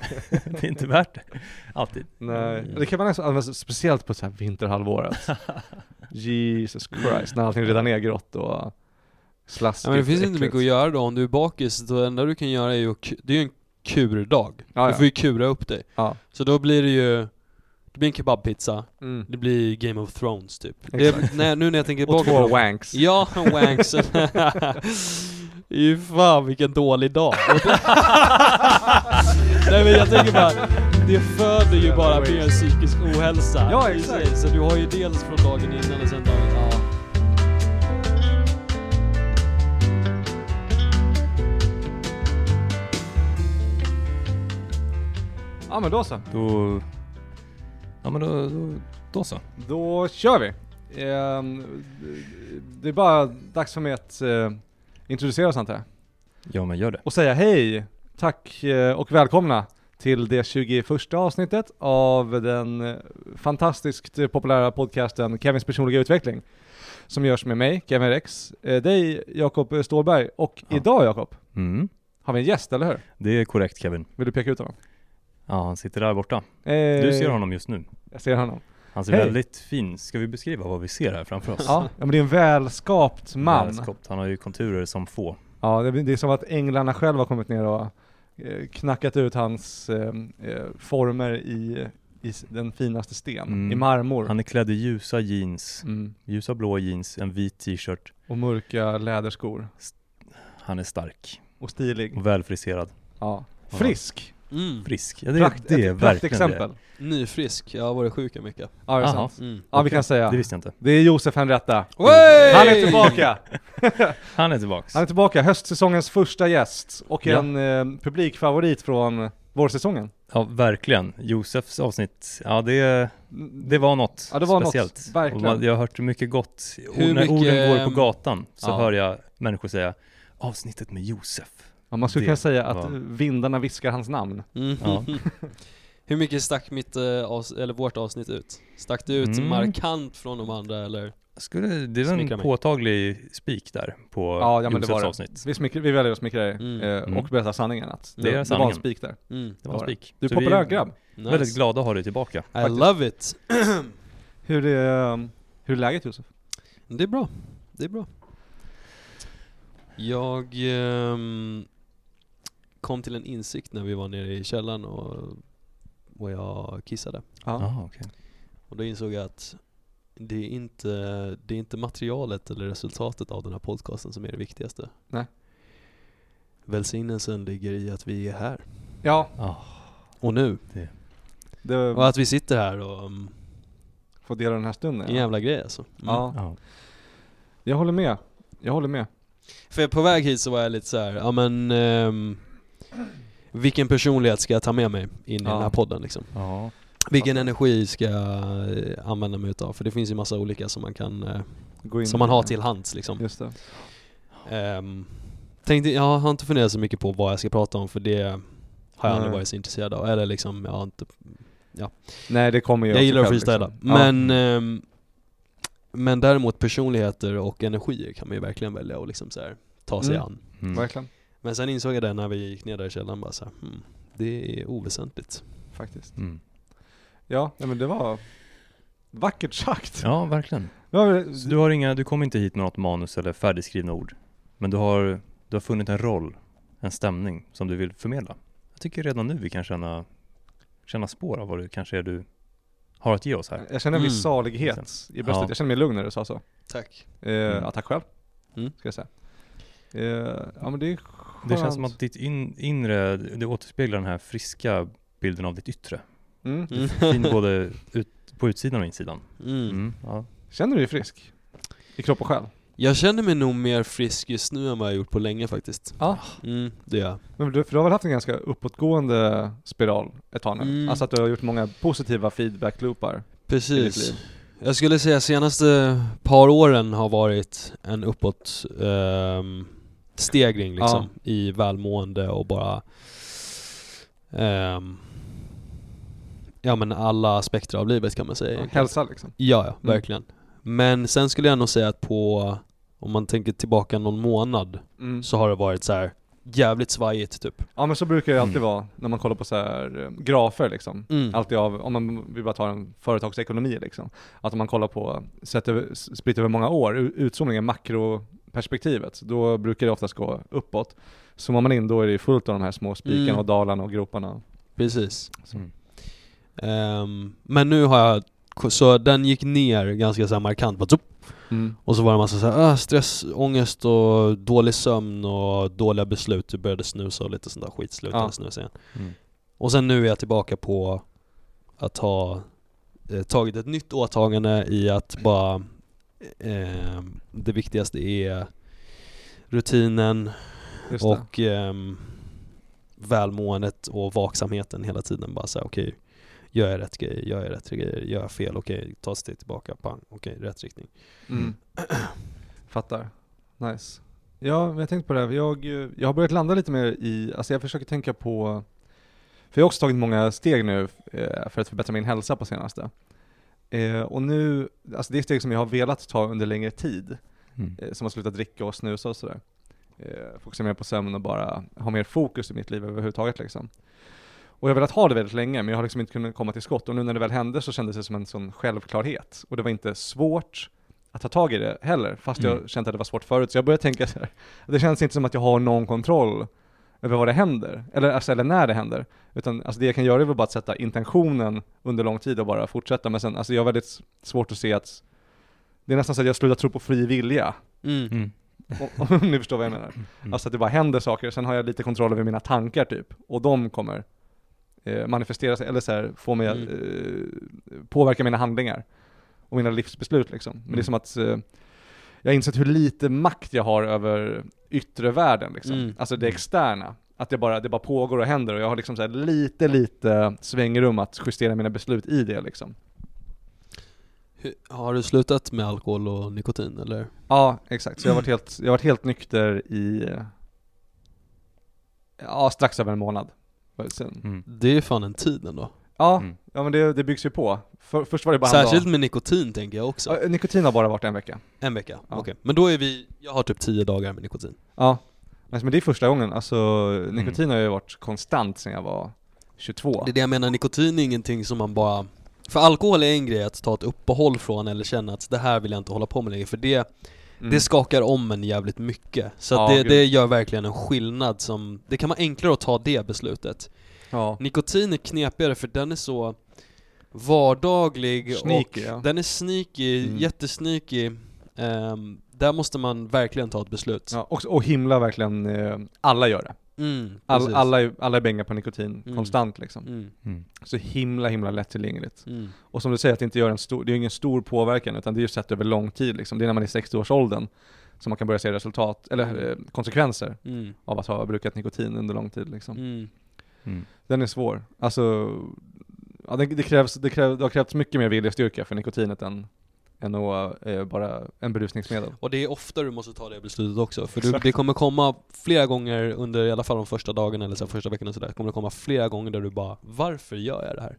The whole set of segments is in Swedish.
det är inte värt det. Alltid. Nej, Mm. det kan man nästan använda speciellt på så här vinterhalvåret. Jesus Christ, när allting redan är grått och slaskigt Ja, men det finns och inte mycket att göra då, om du är bakis, det enda du kan göra är ju, det är ju en kurdag. Ja, Du ja. får ju kura upp dig. Ja. Så då blir det ju, det blir en kebabpizza, Mm. det blir Game of Thrones typ. Det, nej, nu när jag tänker Och tillbaka två på det. wanks. Ja, wanksen. Ju fan vilken dålig dag. Nej men jag tänker bara, det föder ju bara mer psykisk ohälsa Ja, i exakt. sig. Så du har ju dels från dagen innan och sen dagen, ja. Ja men då så. Då... Ja men då, då, då så. Då kör vi. Ehm, det är bara dags för mig att eh, introducera oss antar jag. Ja men gör det. Och säga hej, tack eh, och välkomna till det 21 avsnittet av den eh, fantastiskt eh, populära podcasten Kevins personliga utveckling. Som görs med mig, Kevin Rex, dig Jakob Stålberg och Ja. idag Jakob Mm. har vi en gäst, eller hur? Det är korrekt Kevin. Vill du peka ut honom? Ja han sitter där borta. Eh, Du ser honom just nu. Jag ser honom. Han ser Hej. väldigt fin Ska vi beskriva vad vi ser här framför oss? Ja, men det är en välskapt man. Välskopt. Han har ju konturer som få. Ja, det, är som att änglarna själva har kommit ner och knackat ut hans eh, eh, former i, i den finaste sten, Mm. i marmor. Han är klädd i ljusa jeans, Mm. ljusa blå jeans, en vit t-shirt. Och mörka läderskor. Han är stark Och stilig. och välfriserad. Ja. Frisk. Mm. Frisk. Ja, det, Prakt, det är ett verkligen praktexempel. Nyfrisk, jag har varit sjuk mycket. Ja, det är sant. Mm. Ja, vi Okej. kan säga. Det visste jag inte. Det är Josef Henretta. Han är tillbaka! Han är tillbaks. Han är tillbaka, höstsäsongens första gäst och Ja. en eh, publikfavorit från vårsäsongen. Ja, verkligen. Josefs avsnitt, ja det, det var något Ja, det var något, speciellt. verkligen. Och man, jag har hört mycket gott. Hur när mycket, orden går ehm, på gatan så ja. hör jag människor säga avsnittet med Josef. Ja, man skulle Det kunna säga att var- vindarna viskar hans namn. Mm. Ja. Hur mycket stack mitt, eh, eller vårt avsnitt ut? Stack det ut Mm. markant från de andra eller? Skulle, det är Smickra en påtaglig spik där på Ja, ja men det var det. avsnitt. Vi, smickrar, vi väljer att smickra Mm. eh, och Mm. berätta sanningen att Det det, är det var en sanningen. spik där. Mm. Det var en var spik. Du är Så vi populär grabb. Nice. Väldigt glada att ha dig tillbaka. I faktiskt. love it. Hur är, um, hur är läget Josef? Det är bra. Det är bra. Jag ehm, kom till en insikt när vi var nere i källaren och, och jag kissade. Ja. Jaha, okej. Och då insåg jag att det är, inte, det är inte materialet eller resultatet av den här podcasten som är det viktigaste. Nej. Välsignelsen ligger i att vi är här. Ja, Ja, Och nu. det Och att vi sitter här och... Um, får dela den här stunden. en Ja. jävla grej alltså. Mm. ja, ja. jag håller med. Jag håller med. För på väg hit så var jag lite så här, ja men... ehm, vilken personlighet ska jag ta med mig in i Ja. den här podden liksom? ja. Vilken energi ska jag använda mig utav? För det finns ju massa olika som man kan, eh, Gå in som man har till hands liksom. Just det. Ehm, tänkte, jag har inte funderat så mycket på vad jag ska prata om för det har jag aldrig Nej. varit så intresserad av. Eller liksom, jag har inte... Nej det kommer ju Jag gillar att freestyla. liksom. Ja. Men, ehm, men däremot personligheter och energier kan man ju verkligen välja att liksom så här, ta sig Mm. an. Mm. Verkligen, Men sen insåg jag det när vi gick ner där i källaren bara så här, hmm, det är oväsentligt. faktiskt. Mm. Ja, nej, men det var vackert sagt. Ja, verkligen. Så du har inga, du kommer inte hit med något manus eller färdigskrivna ord. Men du har, du har funnit en roll, en stämning som du vill förmedla. Jag tycker redan nu vi kan känna, känna spår av vad det kanske är du har att ge oss här. Jag känner en viss Mm. salighet i bröstet. Ja. Jag känner mig lugn när du sa så. Tack. Eh, Mm. Ja, tack själv. Mm. Ska jag säga. Eh, ja men det är. Det känns som att ditt in, inre, det återspeglar den här friska bilden av ditt yttre. Mm. Mm. Fin både ut, på utsidan och insidan. Mm. Mm, ja. Känner du dig frisk? I kropp och själ? Jag känner mig nog mer frisk just nu än vad jag har gjort på länge faktiskt. Ja. Mm, det gör jag. Men du, för du har väl haft en ganska uppåtgående spiral ett tag nu? Mm. Alltså att du har gjort många positiva feedback-loopar Precis. Jag skulle säga senaste par åren har varit en uppåt ehm, stegring liksom i välmående och bara ehm, Ja men alla aspekter av livet kan man säga Ja, hälsa liksom? Ja, ja, Mm. verkligen. Men sen skulle jag nog säga att på, om man tänker tillbaka någon månad, Mm. så har det varit så här jävligt svajigt typ. Ja men så brukar det alltid Mm. vara när man kollar på så här eh, grafer liksom. Mm. Alltid av, om man vill bara ta en företagsekonomi liksom. Att om man kollar på, sett över, spritt över många år, utzoomningen, makroperspektivet, då brukar det oftast gå uppåt. Zoomar man in då är det fullt av de här små spikarna Mm. och dalarna och groparna. Precis. Mm. Ehm, men nu har jag, så den gick ner ganska så markant, bara, Mm. och så var det massa så här, ah, stress, ångest och dålig sömn och dåliga beslut, du började snusa och lite sånt där skit, slutade Ja. snusa igen. Mm. Och sen nu är jag tillbaka på att ha eh, tagit ett nytt åtagande i att bara eh, Det viktigaste är rutinen och ehm, välmåendet och vaksamheten hela tiden. Bara säga okej, gör jag rätt grejer, gör jag rätt grejer, gör jag fel, okej, ta ett steg tillbaka, pang, okej, rätt riktning. Mm. Fattar. Nice. Ja, men jag tänkte på det här. Jag, jag har börjat landa lite mer i, alltså jag försöker tänka på, för jag har också tagit många steg nu eh, för att förbättra min hälsa på senaste. Eh, och nu, alltså det är steg som jag har velat ta under längre tid, Mm. eh, som att sluta dricka och snusa och sådär. Fokusera mer på sömn och bara ha mer fokus i mitt liv överhuvudtaget liksom. Och jag har velat ha det väldigt länge, men jag har liksom inte kunnat komma till skott. Och nu när det väl hände så kändes det som en sån självklarhet. Och det var inte svårt att ta tag i det heller, fast Mm. jag känt att det var svårt förut. Så jag började tänka så här. det känns inte som att jag har någon kontroll över vad det händer, eller, alltså, eller när det händer. Utan alltså, det jag kan göra är väl bara att sätta intentionen under lång tid och bara fortsätta. Men sen, alltså jag har väldigt svårt att se att det är nästan så att jag slutar tro på fri vilja. Mm. Mm. Om, ni förstår vad jag menar. Mm. Alltså att det bara händer saker, sen har jag lite kontroll över mina tankar typ. Och de kommer eh, manifestera sig, eller så här, få mig Mm. eh, påverka mina handlingar. Och mina livsbeslut liksom. Men det är Mm. som att eh, jag har insett hur lite makt jag har över yttre världen liksom. Mm. Alltså det Mm. externa. Att det bara, det bara pågår och händer och jag har liksom så lite, lite svängrum att justera mina beslut i det liksom. Har du slutat med alkohol och nikotin eller? Ja, exakt. Så jag har varit helt, jag har varit helt nykter i, ja strax över en månad. Sen. Mm. Det är fan en tid ändå. Ja, Mm. ja men det, det byggs ju på. För, först var det bara Särskilt med nikotin tänker jag också. Ja, Nikotin har bara varit en vecka. En vecka, Ja. okej. Men då är vi, jag har typ 10 dagar med nikotin. Ja. Men det är första gången, alltså nikotin har ju varit konstant sedan jag var 22. Det är det jag menar, nikotin är ingenting som man bara För alkohol är en grej att ta ett uppehåll från eller känna att det här vill jag inte hålla på med längre för det, Mm. det skakar om en jävligt mycket Så Ja, det, det gör verkligen en skillnad som, det kan vara enklare att ta det beslutet ja. Nikotin är knepigare för den är så vardaglig Sneaky, och ja. den är sneaky, Mm. jättesneaky Ehm, Där måste man verkligen ta ett beslut ja och, och himla verkligen, eh, alla gör det. Mm, All, alla, är- alla är bänga på nikotin Mm. konstant liksom. mm, Mm. Så himla himla lättillgängligt. mm. Och som du säger, att det inte gör en stor, det är ingen stor påverkan utan det är ju sett över lång tid liksom. Det är när man är 60-årsåldern som man kan börja se resultat, eller Mm. eh, konsekvenser Mm. av att ha brukat nikotin under lång tid liksom. Mm. Mm. Den är svår. Alltså, ja, det, det, krävs, det, kräv, det har krävts mycket mer viljestyrka för nikotinet än, än att eh, bara en berusningsmedel. Och det är ofta du måste ta det beslutet också, för du, det kommer komma flera gånger under i alla fall de första dagarna eller så här, första veckan och sådär, kommer det komma flera gånger där du bara Varför gör jag det här?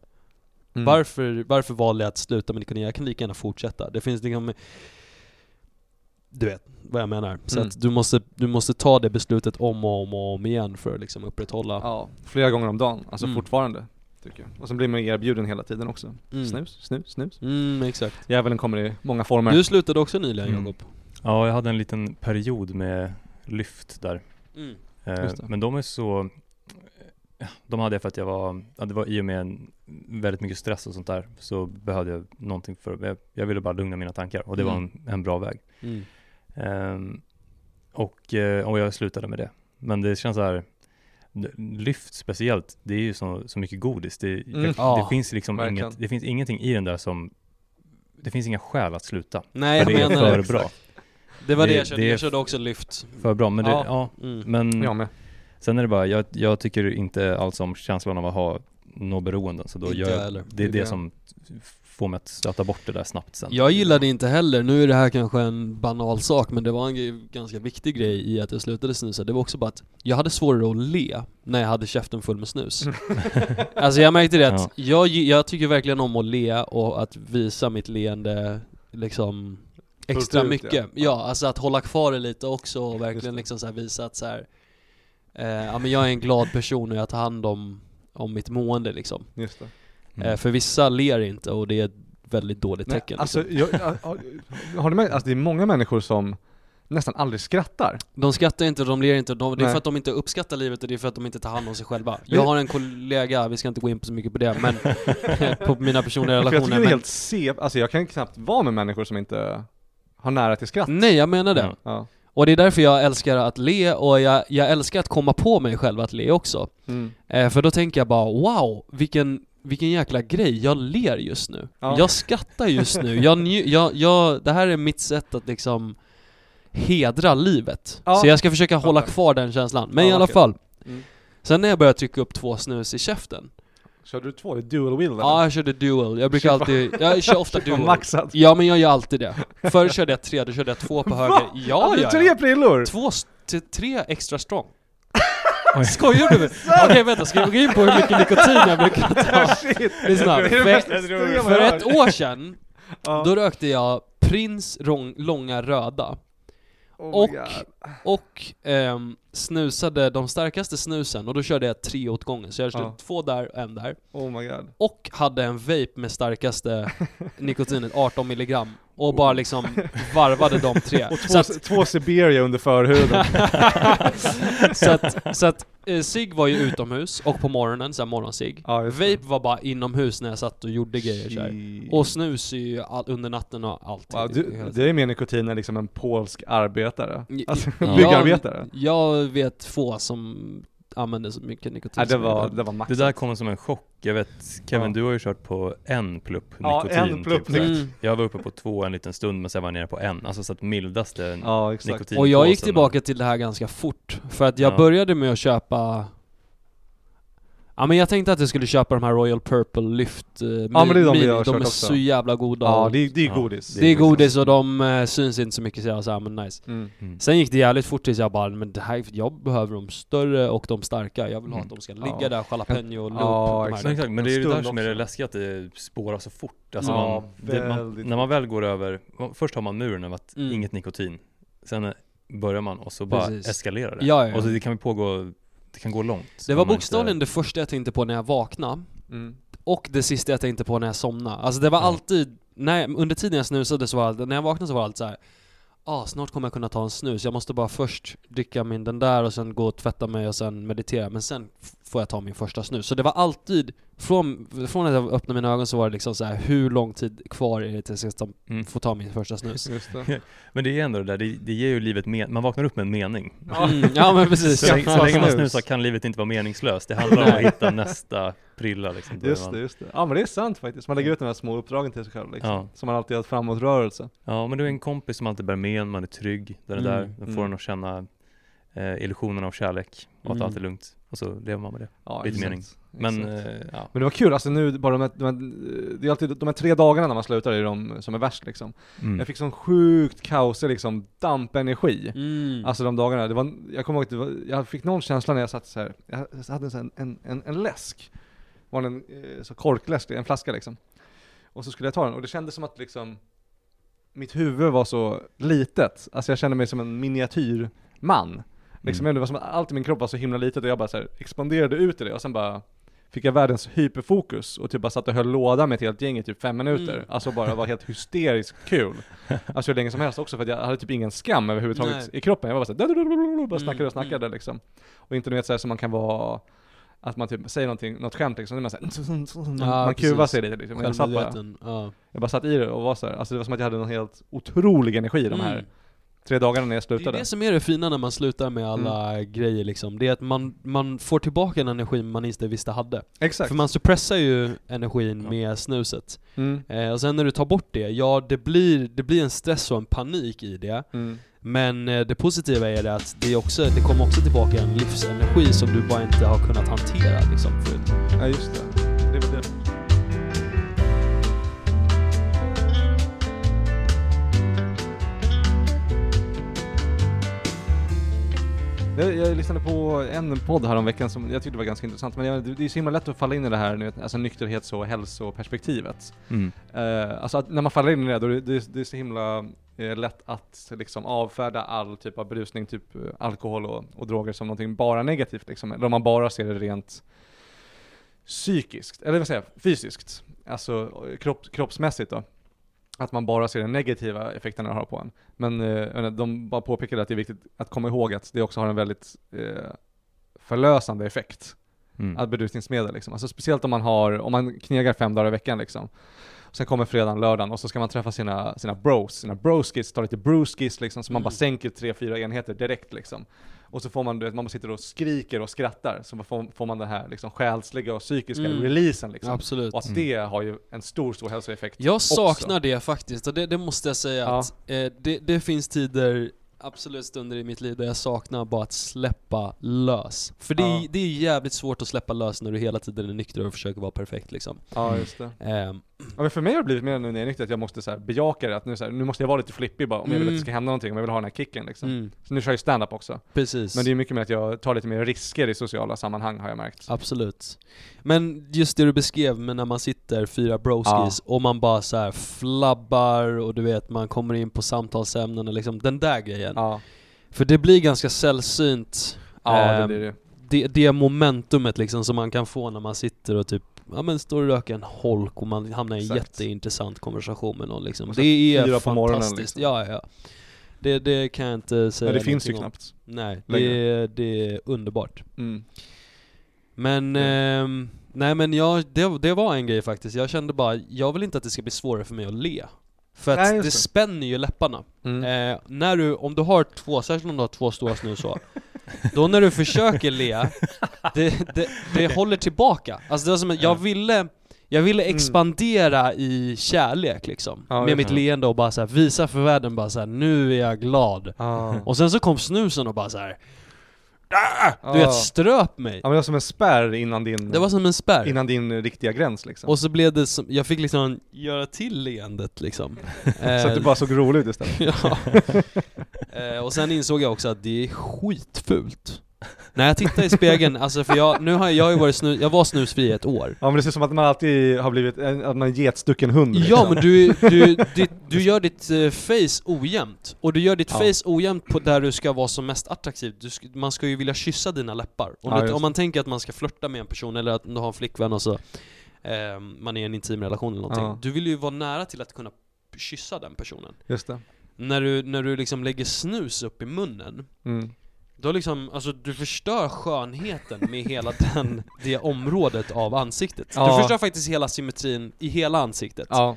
Mm. Varför, varför valde jag att sluta med nikotin? Jag kan lika gärna fortsätta. Det finns liksom Du vet vad jag menar. Så Mm. att du måste, du måste ta det beslutet om och om och om igen för att liksom upprätthålla Ja, flera gånger om dagen. Alltså Mm. fortfarande, tycker jag. Och sen blir man erbjuden hela tiden också. Mm. Snus, snus, snus. Mm, exakt. Djävulen kommer i många former. Du slutade också nyligen Mm. Jakob. Ja, jag hade en liten period med lyft där. Mm. Eh, men de är så ja, De hade jag för att jag var, det var i och med en, väldigt mycket stress och sånt där Så behövde jag någonting för, jag, jag ville bara lugna mina tankar och det var Mm. en, en bra väg Mm. Ehm, och, eh, och jag slutade med det Men det känns så här Lyft speciellt, det är ju så, så mycket godis Det, Mm. Ja, det finns liksom verkligen. inget, det finns ingenting i den där som Det finns inga skäl att sluta Nej För jag det är menar för det. bra Det var det, Det- jag körde, det är jag körde också lyft. För bra, men det, Ja. ja, Mm. men Jag med. Sen är det bara, jag, jag tycker inte alls om känslan av att ha något beroenden så då Inte gör jag det är Det det är det. som får mig att stöta bort det där snabbt sen Jag gillade inte heller, nu är det här kanske en banal sak men det var en ganska viktig grej i att jag slutade snusa Det var också bara att jag hade svårare att le när jag hade käften full med snus Alltså jag märkte det att jag, jag tycker verkligen om att le och att visa mitt leende liksom extra ut, mycket ja. ja. alltså att hålla kvar det lite också och verkligen liksom så här visa att så här Eh, ja men jag är en glad person och jag tar hand om, om mitt mående liksom. Just det. Mm. Eh, för vissa ler inte och det är ett väldigt dåligt Nej, tecken. alltså, liksom. jag, jag, jag, har du med, alltså det är många människor som nästan aldrig skrattar. De skrattar inte, de ler inte, de, det är för att de inte uppskattar livet och det är för att de inte tar hand om sig själva. Jag har en kollega, vi ska inte gå in på så mycket på det, men på mina personliga För jag tycker relationer. det är helt se, alltså jag kan knappt vara med människor som inte har nära till skratt. nej, jag menar det. Ja. Och det är därför jag älskar att le och jag, jag älskar att komma på mig själv att le också. Mm. Eh, för då tänker jag bara wow, vilken, vilken jäkla grej, jag ler just nu. Ja. Jag skrattar just nu, jag, jag, jag, det här är mitt sätt att liksom hedra livet. Ja. Så jag ska försöka hålla kvar den känslan. Men Ja, i alla okej. fall, Mm. sen när jag började trycka upp två snus i käften Körde du två? Det är dual wheel eller? Ja, jag körde dual. Jag brukar alltid, jag kör ofta dual. maxat. Ja men jag gör alltid det. Förr körde jag tre, då körde jag två på höger. Va? Ja, ja, tre prillor? Två, tre extra strong. Oj. Skojar du med Okej vänta, ska vi gå in på hur mycket nikotin jag brukar ta? Lyssna, för- jag För ett år sedan, då rökte jag Prins långa röda. Oh och-. Och ehm, snusade de starkaste snusen, och då körde jag tre åt gången. Så jag körde Ja. två där och en där. Oh my god. Och hade en vape med starkaste nikotinet, 18 milligram. Och bara liksom varvade de tre. Och Så två, att, två Siberia under förhuden. så att, så att eh, cigg var ju utomhus och på morgonen, såhär morgonsig. Ja. Vape var bara inomhus när jag satt och gjorde grejer så här. Och snus är ju all, under natten och allt. Wow, du, det är mer nikotin än liksom en polsk arbetare. Alltså, ja. byggarbetare. Jag vet få som använder så mycket nikotin Nej, det var, det var max. Det där kommer som en chock. Jag vet, Kevin Ja. du har ju kört på en plupp Ja, nikotin. en plupp typ. Mm. Jag var uppe på två en liten stund men sen var jag nere på en. Alltså så att mildaste Ja, nikotin Och jag gick tillbaka till det här ganska fort, för att jag Ja. började med att köpa Ja men jag tänkte att jag skulle köpa de här Royal Purple Lyft eh, Ja, men det är de vi har de är också. så jävla goda Ja, det, är- det är Ja, godis. det är godis och de eh, syns inte så mycket så jag sa men nice Mm. Mm. Sen gick det jävligt fort tills jag bara, men det här, jag behöver de större och de starka, jag vill ha Mm. att de ska ligga Ja. där, jalapeno och loop Ja, exakt. exakt, men En det är ju det där som är det läskiga, att det spårar så fort. Alltså Ja, man, det, man, när man väl går över, först har man muren av att Mm. inget nikotin, sen börjar man och så bara Precis. eskalerar det. Ja, ja, ja. Och så det kan ju pågå, det kan gå långt. Det var bokstavligen inte- det första jag tänkte på när jag vaknade, Mm. och det sista jag tänkte på när jag somnade. Alltså det var Ja. alltid, när, under tiden jag snusade så var det, när jag vaknade så var det alltid så här. Ah, snart kommer jag kunna ta en snus, jag måste bara först dricka min den där och sen gå och tvätta mig och sen meditera, men sen får jag ta min första snus. Så det var alltid, från, från att jag öppnade mina ögon så var det liksom så här: hur lång tid kvar är det tills jag ska Mm. få ta min första snus? Just det. Men det är ändå det där, det, det ger ju livet men, man vaknar upp med en mening. Mm, ja men precis. Så, länge- så länge man snus. snusar kan livet inte vara meningslöst. Det handlar om att hitta nästa prilla liksom. Just man- det, just det. Ja men det är sant faktiskt. Man lägger ut de här små uppdragen till sig själv liksom. Ja. Som man alltid har framåtrörelse. Ja, men du är en kompis som alltid bär med en, man är trygg, där Mm, är där. Den får mm. en att känna eh, illusionen av kärlek och att Mm. allt är lugnt. Och så lever man med det. Ja, Lite exakt. mening. Men, Exakt. eh, ja. Men det var kul, alltså nu bara de här, de här, det är alltid de här tre dagarna när man slutar är de som är värst liksom. Mm. Jag fick sån sjukt kaosig liksom dampenergi. Mm. Alltså de dagarna, det var, jag kommer ihåg att var, jag fick någon känsla när jag satt så här. jag hade en, en, en, en läsk. Var en eh, så korkläsk, en flaska liksom. Och så skulle jag ta den, och det kändes som att liksom mitt huvud var så litet. Alltså jag kände mig som en miniatyrman. Liksom, Mm. Var som att allt i min kropp var så himla litet och jag bara så här expanderade ut i det och sen bara fick jag världens hyperfokus och typ bara satt och höll låda med ett helt gäng i typ fem minuter. Mm. Alltså bara var helt hysteriskt kul. Alltså hur länge som helst också för att jag hade typ ingen skam överhuvudtaget Nej. i kroppen. Jag var bara såhär, bara snackade och Mm, snackade liksom. Och inte du vet såhär som man kan vara att man typ säger någonting, något skämt liksom, man, såhär, man, Ja, man kuvar sig lite liksom. Jag satt, bara. Ja. jag bara satt i det och var såhär, alltså det var som att jag hade en helt otrolig energi de här Mm. Tre dagarna när jag Det är slutade. det som är det fina när man slutar med alla grejer liksom. Det är att man, man får tillbaka en energi man inte visste hade. Exakt. För man suppressar ju energin Ja. med snuset. Mm. Eh, och sen när du tar bort det, ja det blir, det blir en stress och en panik i det. Mm. Men eh, det positiva är det att det, är också, det kommer också tillbaka en livsenergi som du bara inte har kunnat hantera liksom förut. Ja just det. Jag, jag lyssnade på en podd här om veckan som jag tyckte var ganska intressant, men jag, det det är så himla lätt att falla in i det här nu, alltså nykterhets och hälsoperspektivet. Mm. Uh, alltså att när man faller in i det, då är det, det är så himla eh, lätt att liksom avfärda all typ av berusning, typ eh, alkohol och, och droger som någonting bara negativt liksom. Eller om man bara ser det rent psykiskt, eller vad säger jag, fysiskt. Alltså eh, kropp, kroppsmässigt då. Att man bara ser den negativa effekten det har på en. Men eh, de bara påpekade att det är viktigt att komma ihåg att det också har en väldigt eh, förlösande effekt. Mm. Att berusningsmedel liksom. Alltså speciellt om man har, om man knegar fem dagar i veckan liksom. Sen kommer fredagen, lördagen och så ska man träffa sina, sina bros, sina broskis, ta lite broskis liksom, så man bara Mm. sänker tre, fyra enheter direkt liksom. Och så får man, du vet, man sitter och skriker och skrattar, så får, får man den här liksom själsliga och psykiska Mm. releasen liksom. Absolut. Och att Mm. det har ju en stor, stor hälsoeffekt Jag också. saknar det faktiskt, och det, det måste jag säga Ja. att eh, det, det finns tider, absolut stunder i mitt liv där jag saknar bara att släppa lös. För det, är- Ja. det är jävligt svårt att släppa lös när du hela tiden är nykter och försöker vara perfekt liksom. Ja, just det. Ehm, Ja, men för mig har det blivit mer nu när jag är nykter att jag måste så här, bejaka det, att nu, så här, nu måste jag vara lite flippig bara om jag vill att det Mm. ska hända någonting, om jag vill ha den här kicken liksom. mm, Så nu kör jag stand-up också. precis. Men det är mycket mer att jag tar lite mer risker i sociala sammanhang har jag märkt. Absolut. Men just det du beskrev med när man sitter fyra broskis och man bara så här flabbar och du vet man kommer in på samtalsämnen och liksom den där grejen. Ja, För det blir ganska sällsynt ja det ehm, blir det. det, det momentumet liksom som man kan få när man sitter och typ Ja men står och röker en holk och man hamnar i en Exakt. jätteintressant konversation med någon liksom. Det är fyra på morgonen, fantastiskt, liksom. ja ja. Det, det kan jag inte säga Nej, det finns ju om. knappt. Nej, det, det är underbart. Mm. Men, ehm, nej men jag, det, det var en grej faktiskt. Jag kände bara, jag vill inte att det ska bli svårare för mig att le. För att Nej, det spänner ju läpparna. Mm. Eh, när du, om du har två, särskilt om du har två stora snus så, då när du försöker le, det, det, det håller tillbaka. Alltså det var som att jag Ja. ville, jag ville expandera i kärlek liksom. Mm. Ja, med mitt leende och bara så här, visa för världen bara så här, nu är jag glad. Ja. Och sen så kom snusen och bara så här. "Ah!" Du vet, ströp mig. Ja men det var som en spärr innan din, Det var som en spärr. innan din riktiga gräns liksom. Och så blev det som, jag fick liksom göra till leendet liksom. så att du bara såg rolig ut istället. ja. eh, och sen insåg jag också att det är skitfult. När jag tittar i spegeln, alltså för jag, nu har jag, jag har ju varit snus, jag var snusfri i ett år. Ja men det ser ut som att man alltid har blivit, en- att man är getstucken hund liksom. Ja men du, du, ditt, du gör ditt eh, face ojämnt, och du gör ditt Ja. face ojämnt på där du ska vara som mest attraktiv. Du man ska ju vilja kyssa dina läppar. Om, Ja, du, just om man tänker att man ska flirta med en person, eller att du har en flickvän och så, eh, man är i en intim relation eller någonting. Ja. Du vill ju vara nära till att kunna kyssa den personen. Just det. När du, när du liksom lägger snus upp i munnen, Mm. Då liksom, alltså du förstör skönheten med hela den, det området av ansiktet. Ja. Du förstör faktiskt hela symmetrin i hela ansiktet. Ja.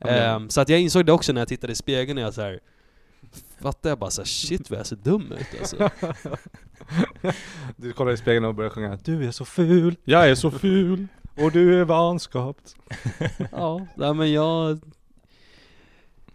Ehm, så att jag insåg det också när jag tittade i spegeln och jag så här. Fattade jag bara såhär, shit vad jag ser dum ut alltså. Du kollar i spegeln och börjar sjunga Du är så ful, jag är så ful och du är vanskapt. ja, nej men jag...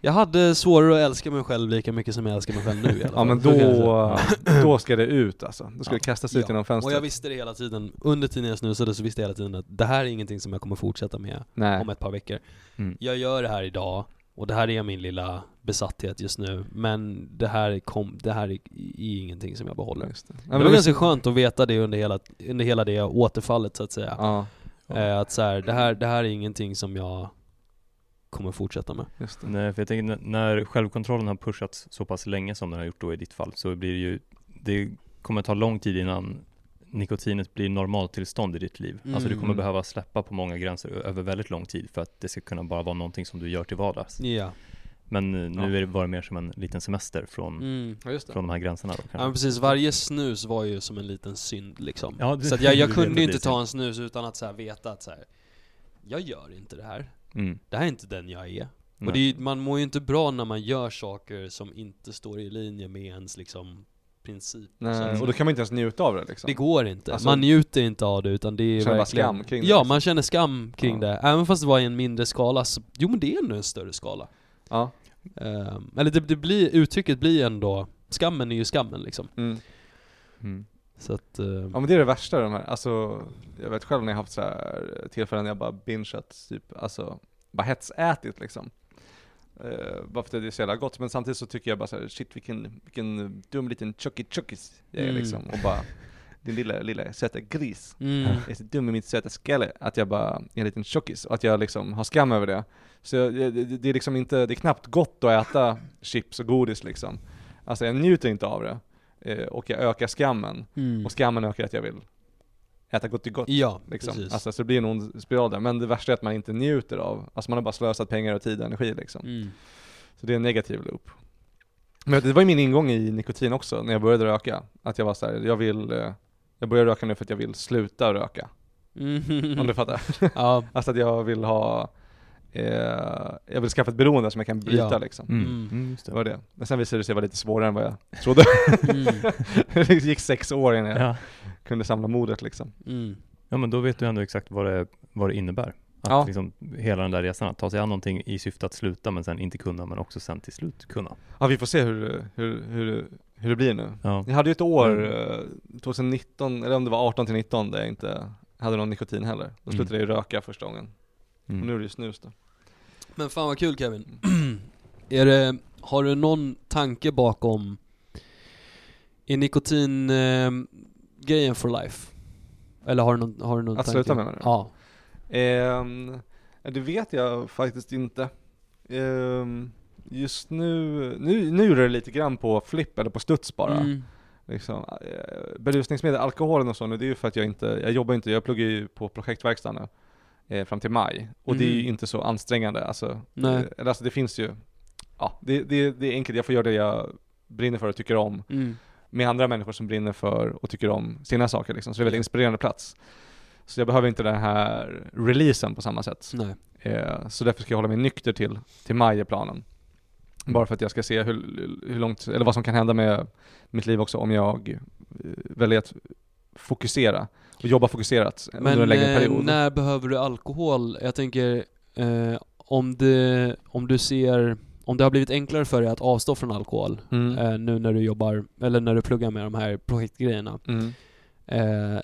Jag hade svårare att älska mig själv lika mycket som jag älskar mig själv nu i alla fall. Ja men då, då ska det ut alltså. Då ska Ja. det kastas ut Ja. genom Och fönstret. jag visste det hela tiden, under tiden jag snusade så visste jag hela tiden att det här är ingenting som jag kommer fortsätta med Nej. om ett par veckor. Mm. Jag gör det här idag, och det här är min lilla besatthet just nu, men det här, kom, det här är, är ingenting som jag behåller. Just det. Ja, Det men var ganska skönt att veta det under hela, under hela det återfallet så att säga. Ja, Eh, att så här, det, här, det här är ingenting som jag kommer fortsätta med. just det. Nej, för jag tänker när självkontrollen har pushats så pass länge som den har gjort då i ditt fall så blir det ju, det kommer ta lång tid innan nikotinet blir normaltillstånd i ditt liv. Alltså du kommer Mm. behöva släppa på många gränser över väldigt lång tid för att det ska kunna bara vara någonting som du gör till vardags. Ja. Men eh, nu Ja. är det bara mer som en liten semester från, Mm. Det. från de här gränserna då Ja men precis, varje snus var ju som en liten synd liksom. Ja, det- så att jag, jag det kunde ju inte ta en snus utan att så här veta att så här, jag gör inte det här. Mm. Det här är inte den jag är. Nej. Och det är, ju- man mår ju inte bra när man gör saker som inte står i linje med ens liksom princip. Nej, Så- och då kan man inte ens njuta av det liksom. Det går inte. Alltså- man njuter inte av det utan det är Känner verkligen... skam kring det, Ja, liksom. man känner skam kring Ja. det. Även fast det var i en mindre skala, så, jo men det är ändå en större skala. Ja. Ehm, eller det, det blir, uttrycket blir ändå, skammen är ju skammen liksom. Mm. Mm. Så att, eh, Ja men det är det värsta de här, alltså jag vet själv när jag haft så här tillfällen när jag bara bingeat, typ, alltså bara hetsätit liksom. Uh, bara för att det är så jävla gott, men samtidigt så tycker jag bara så här, shit vilken, vilken dum liten chucky chuckis jag är Mm. liksom. Och bara din lilla, lilla söta gris. Mm. Jag är så dum i mitt söta skalle att jag bara är en liten tjockis och att jag liksom har skam över det. Så jag, det, det det är liksom inte, det är knappt gott att äta chips och godis liksom. Alltså jag njuter inte av det. Eh, och jag ökar skammen. Mm. Och skammen ökar att jag vill äta gott till gott. Ja, Liksom. precis. Alltså, så det blir en ond spiral där. Men det värsta är att man inte njuter av, alltså man har bara slösat pengar och tid och energi liksom. Mm. Så det är en negativ loop. Men det var ju min ingång i nikotin också, när jag började röka. Att jag var så här, jag vill, eh, jag börjar röka nu för att jag vill sluta röka. Mm. Om du fattar? ja. Alltså att jag vill ha, eh, jag vill skaffa ett beroende som jag kan bryta Ja. liksom. Mm. Mm. Mm, just Det var det. Men sen visade det sig vara lite svårare än vad jag trodde. Mm. det gick sex år innan jag Ja. kunde samla modet liksom. Mm. ja, men då vet du ändå exakt vad det, vad det innebär. Att Ja. liksom hela den där resan, att ta sig an någonting i syfte att sluta men sen inte kunna, men också sen till slut kunna. Ja vi får se hur, hur, hur, hur det blir nu. Ja. Jag hade ju ett år, Mm. eh, 2019, eller om det var 18 till 19 där jag inte hade någon nikotin heller. Då Mm. slutade jag ju röka första gången. Mm. Och nu är det ju snus då. Men fan vad kul Kevin. är det, har du någon tanke bakom, är nikotin eh, grejen for life? Eller har du någon, har du någon Att tanke? sluta menar du? Ja. Ehm, det vet jag faktiskt inte. Ehm, just nu, nu, nu gjorde det lite grann på flipp eller på studs bara. Mm. Liksom, eh, berusningsmedel, alkoholen och så nu, det är ju för att jag inte, jag jobbar inte, jag pluggar ju på projektverkstad nu. Eh, fram till maj. Och det är ju Mhm. inte så ansträngande alltså. Nej. Eh, alltså det finns ju, ja det, det, det är enkelt, jag får göra det jag brinner för och tycker om. Mm. Med andra människor som brinner för och tycker om sina saker liksom. Så det är en väldigt inspirerande plats. Så jag behöver inte den här releasen på samma sätt. Eh, så därför ska jag hålla mig nykter till, till maj är planen. Bara för att jag ska se hur, hur långt, eller vad som kan hända med mitt liv också om jag eh, väljer att fokusera och jobba fokuserat under en Men längre eh, period. när behöver du alkohol? Jag tänker, eh, om, det, om du ser, om det har blivit enklare för dig att avstå från alkohol Mm. eh, nu när du jobbar, eller när du pluggar med de här projektgrejerna. Mm. Eh,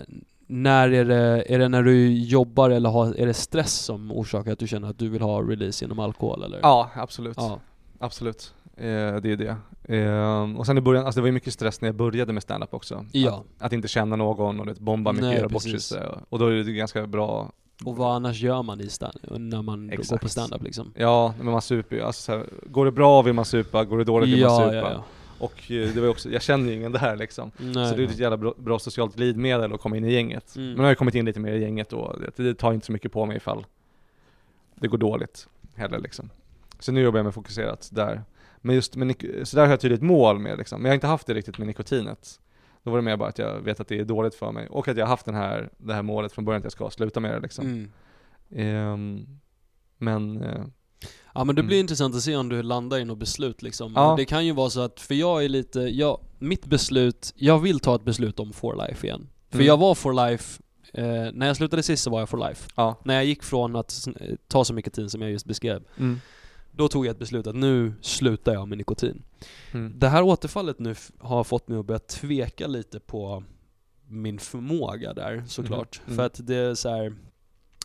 när är det, är det när du jobbar eller har, är det stress som orsakar att du känner att du vill ha release genom alkohol eller? Ja, absolut. Ja. Absolut. Eh, det är det. Eh, och sen i början, alltså det var ju mycket stress när jag började med stand-up också. Ja. Att, att inte känna någon och det bomba mycket, Nej, göra bort sig. Och då är det ganska bra Och vad annars gör man i stand, när man går på stand-up liksom? Ja, men man super ju. Alltså, här, går det bra vill man supa, går det dåligt vill man Ja, supa. ja, ja. Och eh, det var också, jag känner ju ingen där liksom. Nej. Så det är ett jävla bra, bra socialt glidmedel att komma in i gänget. Mm. Men nu har jag kommit in lite mer i gänget och det, det tar inte så mycket på mig ifall det går dåligt heller liksom. Så nu jobbar jag med fokuserat där. Men just med, så där har jag tydligt mål med liksom. Men jag har inte haft det riktigt med nikotinet. Då var det mer bara att jag vet att det är dåligt för mig och att jag har haft den här, det här målet från början att jag ska sluta med det liksom. Mm. Ehm, men eh, Ja men det blir Mm. intressant att se om du landar i något beslut liksom. Ja. Det kan ju vara så att, för jag är lite, jag, mitt beslut, jag vill ta ett beslut om for life igen. För Mm. jag var for life, eh, när jag slutade sist så var jag for life. ja. När jag gick från att eh, ta så mycket tid som jag just beskrev, Mm. Då tog jag ett beslut att nu slutar jag med nikotin. Mm. Det här återfallet nu har fått mig att börja tveka lite på min förmåga där såklart. Mhm. Mm. För att det är så här.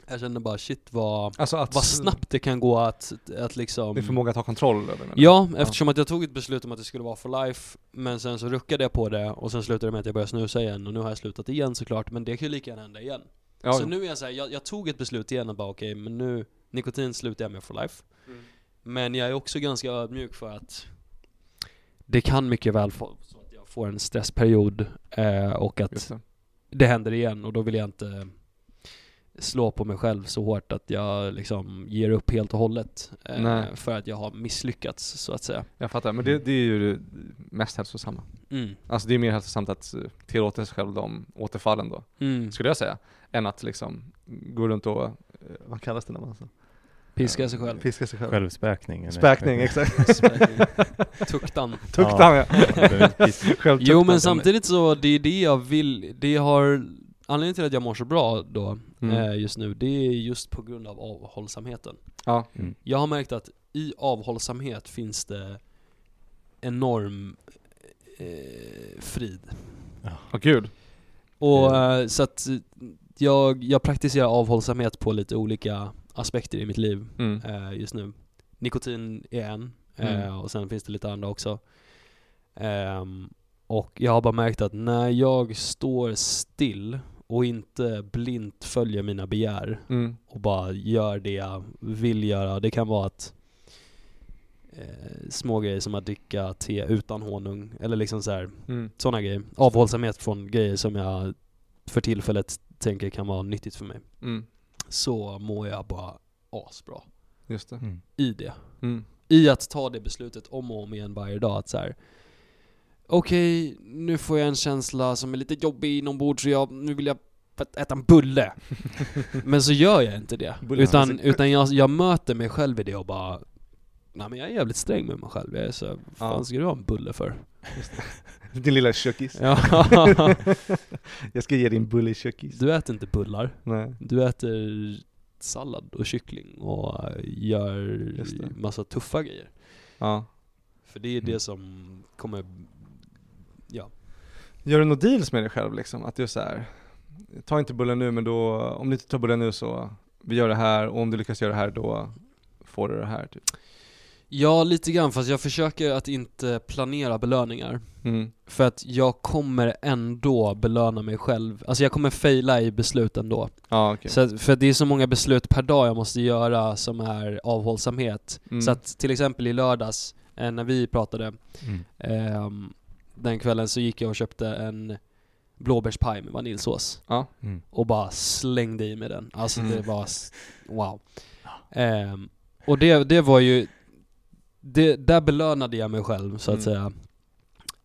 jag känner bara shit vad, Alltså att vad snabbt det kan gå att, att liksom Din förmåga att ha kontroll över det. Ja, eftersom att jag tog ett beslut om att det skulle vara for life, men sen så ruckade jag på det och sen slutade det med att jag började snusa igen och nu har jag slutat igen såklart, men det kan ju lika gärna hända igen. Ja, Så nu är jag såhär, jag, jag tog ett beslut igen och bara okej, men nu, nikotin slutar jag med for life. Mm. Men jag är också ganska ödmjuk för att det kan mycket väl få så att jag får en stressperiod eh, och att det. det händer igen och då vill jag inte slå på mig själv så hårt att jag liksom ger upp helt och hållet eh, för att jag har misslyckats så att säga. Jag fattar, men det, det är ju det mest hälsosamma. Mm. Alltså det är mer hälsosamt att tillåta sig själv de återfallen då, Mm. skulle jag säga. Än att liksom gå runt och, eh, vad kallas det när man så? Piska sig själv. Piska sig själv. Självspäkning. eller- Späkning, exakt. Tuktan. Tuktan ja. Självtuktan. Jo men samtidigt så, det är det jag vill, det har Anledningen till att jag mår så bra då, Mm. eh, just nu, det är just på grund av avhållsamheten. Ja. Mm. Jag har märkt att i avhållsamhet finns det enorm eh, frid. Åh gud. Och Mm. eh, så att jag, jag praktiserar avhållsamhet på lite olika aspekter i mitt liv Mm. eh, just nu. Nikotin är en, eh, Mm. och sen finns det lite andra också. Ehm, och jag har bara märkt att när jag står still och inte blint följer mina begär Mm. och bara gör det jag vill göra. Det kan vara att eh, små grejer som att dricka te utan honung eller liksom så här Mm. sådana grejer. Avhållsamhet från grejer som jag för tillfället tänker kan vara nyttigt för mig. Mm. Så mår jag bara asbra Just det. Mm. i det. Mm. I att ta det beslutet om och om igen varje dag att så här. Okej, nu får jag en känsla som är lite jobbig inombords så jag, nu vill jag äta en bulle. men så gör jag inte det. Bullen Utan, utan jag, jag möter mig själv i det och bara Nej men jag är jävligt sträng med mig själv. Jag är så, vad fan ska du ha en bulle för? Din lilla kökis. Ja. Jag ska ge din bulle kökis. du äter inte bullar. Nej. Du äter sallad och kyckling och äh, gör massa tuffa grejer. Ja. För det är Mm. det som kommer, ja. Gör du några deals med dig själv liksom? Att du är så här. ta inte bullen nu men då, om du inte tar bullen nu så, vi gör det här och om du lyckas göra det här då får du det här typ. Ja, lite grann, fast jag försöker att inte planera belöningar. Mm. För att jag kommer ändå belöna mig själv. Alltså jag kommer faila i beslut ändå. Ja okej. Så att, för det är så många beslut per dag jag måste göra som är avhållsamhet. Mm. Så att till exempel i lördags, eh, när vi pratade, Mm. ehm, den kvällen så gick jag och köpte en blåbärspaj med vaniljsås. Mm. Och bara slängde i mig den. Alltså Mm. det var, s- wow. Ehm, och det, det var ju, det, där belönade jag mig själv så att säga.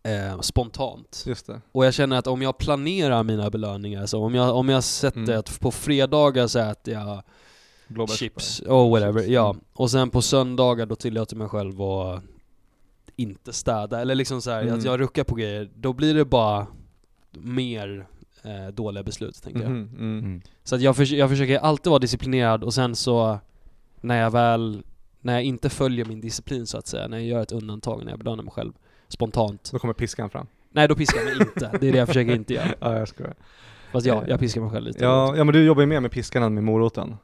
Eh, spontant. Just det. Och jag känner att om jag planerar mina belöningar, så om jag, om jag sätter Mm. att på fredagar så äter jag Blåbärspaj. chips och whatever, Chips, ja. mm. Och sen på söndagar då tillåter jag mig själv att inte städa, eller liksom så här, Mm. att jag ruckar på grejer, då blir det bara mer eh, dåliga beslut tänker jag. Mhm, mm. Mm. Så att jag, förs- jag försöker alltid vara disciplinerad och sen så när jag väl, när jag inte följer min disciplin så att säga, när jag gör ett undantag, när jag belönar mig själv spontant. Då kommer piskan fram. Nej då piskar jag mig inte, det är det jag försöker inte göra. Ja jag skojar. Fast ja, jag piskar mig själv lite. Ja, ja men du jobbar ju mer med piskan än med moroten.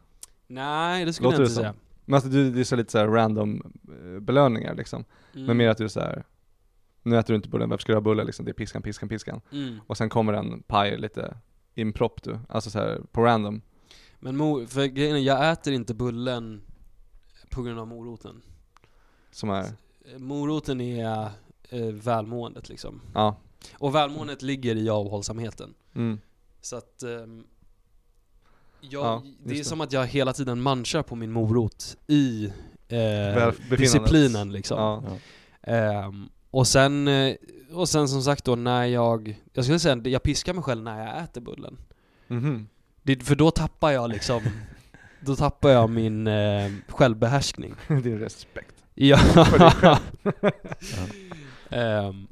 Nej det skulle Låter jag inte säga. Men alltså du, det är så lite så här random eh, belöningar liksom. Mm. Men mer att du är så här. nu äter du inte bullen, varför ska du ha bulle liksom? Det är piskan, piskan, piskan. Mm. Och sen kommer en paj lite impromptu, alltså så här på random. Men mo- för grejen är, jag äter inte bullen på grund av moroten. Som är, Eh, Moroten är eh, välmåendet liksom. ja. Och välmåendet ligger i avhållsamheten. Mm. Så att ehm, jag, Ja, det är det. som att jag hela tiden manchar på min morot i eh, disciplinen liksom. Ja. Ja. Ehm, och sen, eh, och sen som sagt då när jag, jag skulle säga jag piskar mig själv när jag äter bullen. Mhm. Det, för då tappar jag liksom, då tappar jag min eh, självbehärskning. Din respekt. Ja. För dig själv. Ehm,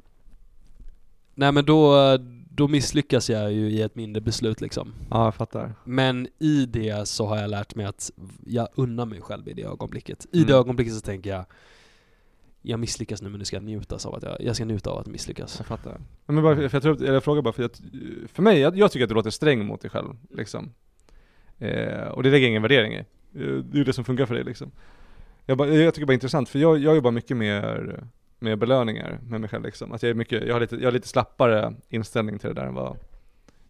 nej men då, då misslyckas jag ju i ett mindre beslut liksom. Ja, jag fattar. Men i det så har jag lärt mig att jag unnar mig själv i det ögonblicket. I Mm. det ögonblicket så tänker jag jag misslyckas nu men nu ska jag njutas av att jag, jag ska njuta av att misslyckas. Jag fattar. Men bara, för jag, tror, att- eller jag frågar bara för att, för mig, jag, jag tycker att du låter sträng mot dig själv, liksom. Eh, och det lägger jag ingen värdering i. Eh, Det är ju det som funkar för dig liksom. Jag, bara, jag tycker bara det är intressant, för jag, jag jobbar mycket mer med belöningar med mig själv liksom. Att jag är mycket, jag har lite, jag har lite slappare inställning till det där än vad,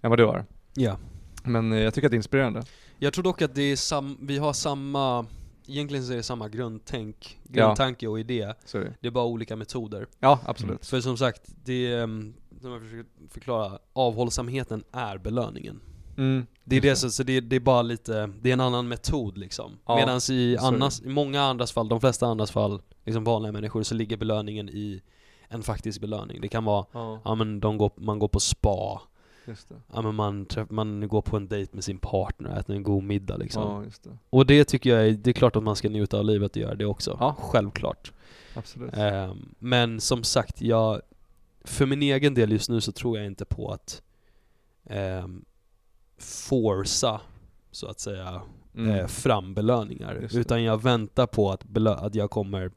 än vad du har. Ja. Men eh, jag tycker att det är inspirerande. Jag tror dock att det är sam, vi har samma, egentligen så är det samma grundtänk, Ja. grundtanke och idé. Är det. Är bara olika metoder. Ja, absolut. För som sagt, det ehm, som jag försöker förklara, avhållsamheten är belöningen. Mm. Det är det, så, så det, det är bara lite, det är en annan metod liksom. Ja, Medan i, i många andras fall, de flesta andras fall, liksom vanliga människor, så ligger belöningen i en faktisk belöning. Det kan vara, Ja, ja men de går, man går på spa, ja men man, man går på en dejt med sin partner äter en god middag liksom. Ja, just det. Och det tycker jag är, det är klart att man ska njuta av livet och göra det också. Ja. Självklart. Absolut. Ehm, men som sagt, jag, för min egen del just nu så tror jag inte på att um, forsa, så att säga, Mm. eh, fram belöningar. Utan jag väntar på att, belö- att jag kommer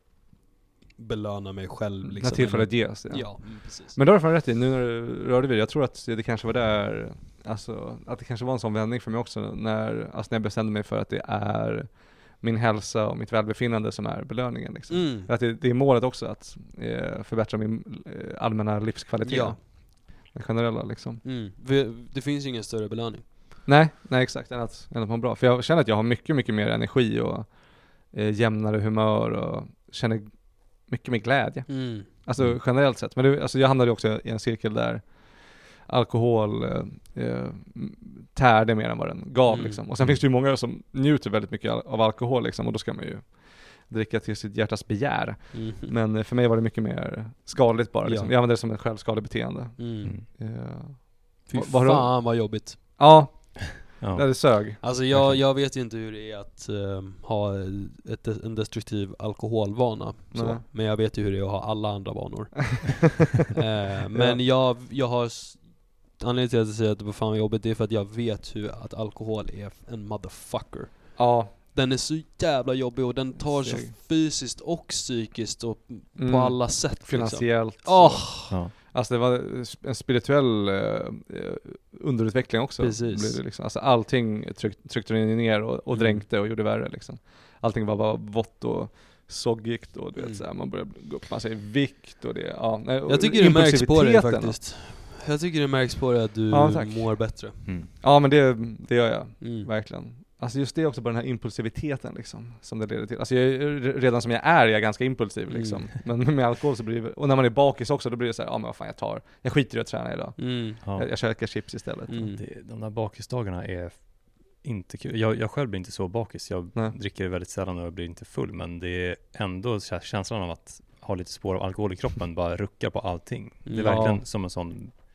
belöna mig själv. När Liksom, tillfället eller- ges. Ja, mm, precis. Men då har du fan rätt i, nu när du rörde vid det, jag tror att det kanske var där, alltså att det kanske var en sån vändning för mig också när, alltså när jag bestämde mig för att det är min hälsa och mitt välbefinnande som är belöningen liksom. Mm. Att det, det är målet också, att eh, förbättra min eh, allmänna livskvalitet. Ja, det generella liksom. Mm. Det finns ju ingen större belöning. Nej, nej exakt, än att, än att må bra. För jag känner att jag har mycket, mycket mer energi och eh, jämnare humör och känner mycket mer glädje. Mm. Alltså Mm. generellt sett. Men det, alltså jag hamnade ju också i en cirkel där alkohol eh, eh, tärde mer än vad den gav Mm. liksom. Och sen finns det ju många som njuter väldigt mycket av alkohol liksom och då ska man ju dricka till sitt hjärtas begär. Mm. Men eh, för mig var det mycket mer skadligt bara liksom. Ja. Jag använde det som ett självskadebeteende. Mm. Mm. Eh, Fy har du- fan vad jobbigt. ja, Ja. det sög. Alltså jag, jag vet ju inte hur det är att ehm, ha ett, en destruktiv alkoholvana, så. Men jag vet ju hur det är att ha alla andra vanor. eh, men jag, jag har, anledningen till att jag säger att det var fan vad jobbigt, det är för att jag vet hur att alkohol är en motherfucker. Ja. Den är så jävla jobbig och den tar så fysiskt och psykiskt och Mm. på alla sätt liksom. Finansiellt. Åh! Ja. Alltså det var en spirituell eh, eh, underutveckling också. Precis. Blev det liksom. Alltså allting tryck, tryckte den ner och, och Mm. dränkte och gjorde värre liksom. Allting var bara vått och soggigt och du Mm. vet, så här, man började gå upp massa i vikt och det, ja. nej, Jag tycker det märks på dig faktiskt. Jag tycker det märks på dig att du Ja, mår bättre. Mm. Ja men det, det gör jag, Mm. verkligen. Alltså just det också, bara den här impulsiviteten liksom, som det leder till. Alltså jag, är- redan som jag är, är jag ganska impulsiv Mm. liksom. Men med alkohol så blir det, och när man är bakis också, då blir det så här, ja men vad fan jag tar, jag skiter i att träna idag. Mm. Ja. Jag, jag käkar chips istället. Mm. Det, de där bakisdagarna är inte kul. Jag, jag själv blir inte så bakis. Jag Nej. dricker väldigt sällan och jag blir inte full. Men det är ändå känslan av att ha lite spår av alkohol i kroppen bara ruckar på allting. Det är Mm. verkligen Ja. som en sån ja,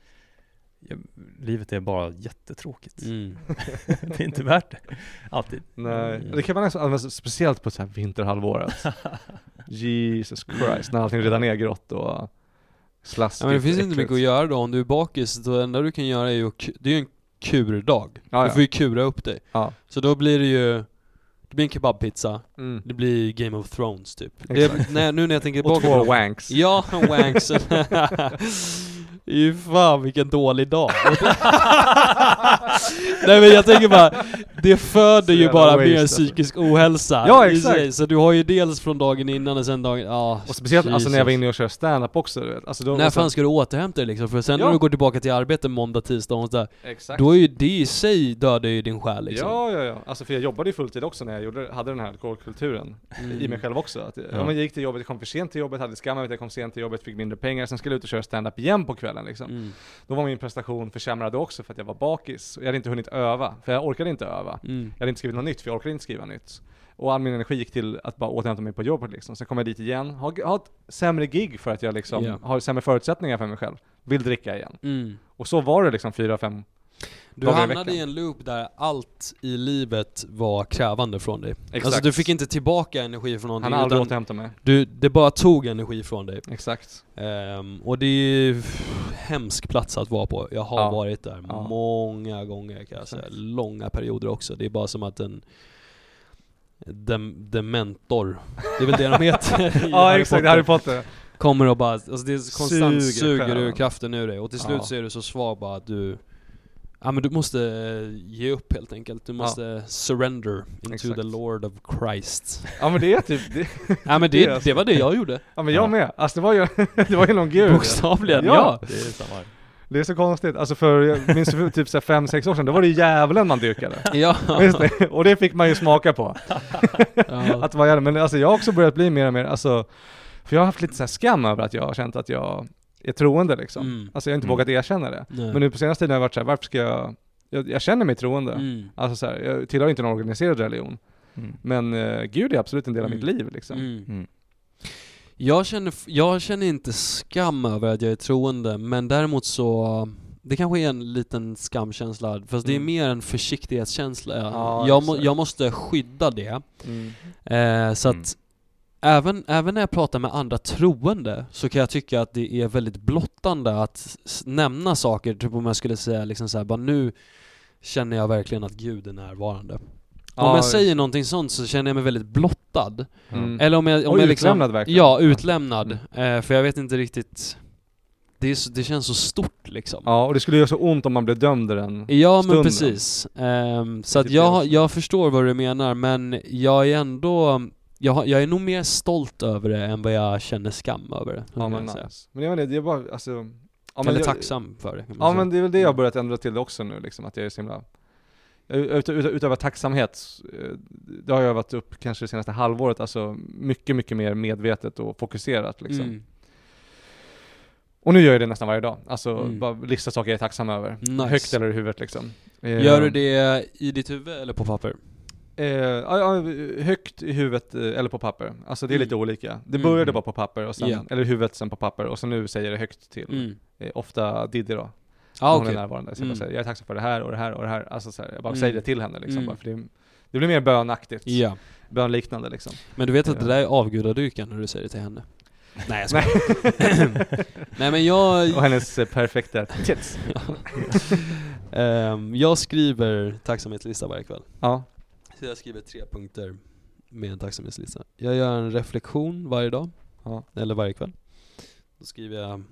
Livet är bara jättetråkigt. Mm. det är inte värt det. Alltid. Nej, Mm. det kan man nästan använda speciellt på så här vinterhalvåret. Jesus Christ, när allting redan är grått och slaskigt. Ja, men det finns inte äckligt. mycket att göra då, om du är bakis, det enda du kan göra är ju, det är ju en kurdag. Ja, Du ja. får ju kura upp dig. Ja. Så då blir det ju, det blir en kebabpizza, Mm. det blir Game of Thrones typ. Det, nej, nu när jag tänker Och tillbaka två på det- wanks. Ja, wanks. Ju fan vilken dålig dag. Nej men jag tänker bara, det föder ju bara mer alltså. psykisk ohälsa Ja, i exakt. sig. Så du har ju dels från dagen innan och sen dagen, ja. Och speciellt alltså, när jag var inne och körde stand-up också du vet. Alltså, då, När och fan ska du återhämta dig liksom? För sen Ja. när du går tillbaka till arbete måndag, tisdag, onsdag, Exakt. då är ju det i sig dödar ju din själ liksom. Ja, ja, ja. Alltså för jag jobbade ju fulltid också när jag gjorde, hade den här alkoholkulturen Mm. i mig själv också. Att, ja. Jag gick till jobbet, kom för sent till jobbet, hade skam över att jag kom sent till jobbet, fick mindre pengar, sen skulle jag ut och köra stand-up igen på kvällen liksom. Mm. Då var min prestation försämrad också för att jag var bakis. Och jag hade inte hunnit öva, för jag orkade inte öva. Mm. Jag hade inte skrivit något nytt, för jag orkade inte skriva nytt. Och all min energi gick till att bara återhämta mig på jobbet liksom. Sen kom jag dit igen, har, har ett sämre gig för att jag liksom Ja. har sämre förutsättningar för mig själv. Vill dricka igen. Mm. Och så var det liksom fyra, fem Du i hamnade i en loop där allt i livet var krävande från dig. Exakt. Alltså du fick inte tillbaka energi från någonting Han har aldrig återhämtat mig. du, det bara tog energi från dig. Exakt. Ehm, och det är ju hemsk plats att vara på. Jag har Ja. varit där Ja. många gånger kan jag säga. Exakt. Långa perioder också. Det är bara som att en dem, dementor, det är väl det de heter Ja Harry exakt, Potter, Harry Potter. kommer och bara, alltså det är konstant Suger suger, ur kraften ur dig och till slut Ja. så är du så svag bara att du Ja men du måste ge upp helt enkelt, du måste surrender into Exakt. the Lord of Christ Ja men det är typ, det, Ja men Det det, är alltså- det var det jag gjorde, ja men jag Ja. med. Alltså det var ju, det var ju någon gud. bokstavligen, Ja. ja! Det är samma. Det är så konstigt. Alltså för, jag minns för typ så här fem, sex år sedan, då var det ju djävulen man dyrkade. Ja, det. Och det fick man ju smaka på. ja. Att var jävla, men alltså jag har också börjat bli mer och mer, alltså, för jag har haft lite så här skam över att jag har känt att jag är troende liksom. Mm. Alltså jag har inte Mm. vågat erkänna det. Nej. Men nu på senaste tiden har jag varit så här, varför ska jag, jag, jag känner mig troende. Mm. Alltså så här, jag tillhör inte någon organiserad religion. Mm. Men eh, Gud är absolut en del av Mm. mitt liv liksom. Mm. Mm. Jag, känner, jag känner inte skam över att jag är troende, men däremot så det kanske är en liten skamkänsla, fast det är Mm. mer en försiktighetskänsla. Ja, jag, må, jag måste skydda det. Mm. Eh, så Mm. att även, även när jag pratar med andra troende så kan jag tycka att det är väldigt blottande att nämna saker, typ om jag skulle säga liksom så här, bara nu känner jag verkligen att Gud är närvarande. om Ja, jag säger någonting sånt så känner jag mig väldigt blottad. Mm. Eller om jag, om Och jag liksom, utlämnad verkligen. Ja, utlämnad. Mm. Eh, för jag vet inte riktigt det, är så, det känns så stort liksom. Ja, och det skulle göra så ont om man blev dömd i den Ja men stunden. precis. Ehm, så att jag, jag förstår vad du menar men jag är ändå, jag, jag är nog mer stolt över det än vad jag känner skam över det. Ja men nice. Men jag vet inte, det är bara, alltså Ja, men Eller jag- tacksam för det Ja säga. men det är väl det jag har börjat ändra till också nu liksom, att jag är så himla ut, ut, utöver tacksamhet, eh, det har jag övat upp kanske det senaste halvåret, alltså mycket, mycket mer medvetet och fokuserat liksom. Mm. Och nu gör jag det nästan varje dag, alltså Mm. bara lista saker jag är tacksam över. Nice. Högt eller i huvudet liksom. Gör du det i ditt huvud eller på papper? Eh, högt i huvudet eh, eller på papper. Alltså det är Mm. lite olika. Det Mm. började bara på papper, och sen, Ja. eller huvudet sen på papper, och så nu säger det högt till, Mm. eh, ofta Diddy då. Ja hon okej. är närvarande. Så jag, Mm. säger, jag är tacksam för det här och det här och det här. Alltså så här, jag bara Mm. säger det till henne liksom, Mm. bara för det, det blir mer bönaktigt. Ja. Bönliknande liksom. Men du vet att det där är avgudadyrkan när du säger det till henne? Nej jag skojar. Nej men jag, Och hennes eh, perfekta tits. Ehm, jag skriver tacksamhetslista varje kväll. Ja. Så jag skriver tre punkter med en tacksamhetslista. Jag gör en reflektion varje dag, Ja. eller varje kväll. Då skriver jag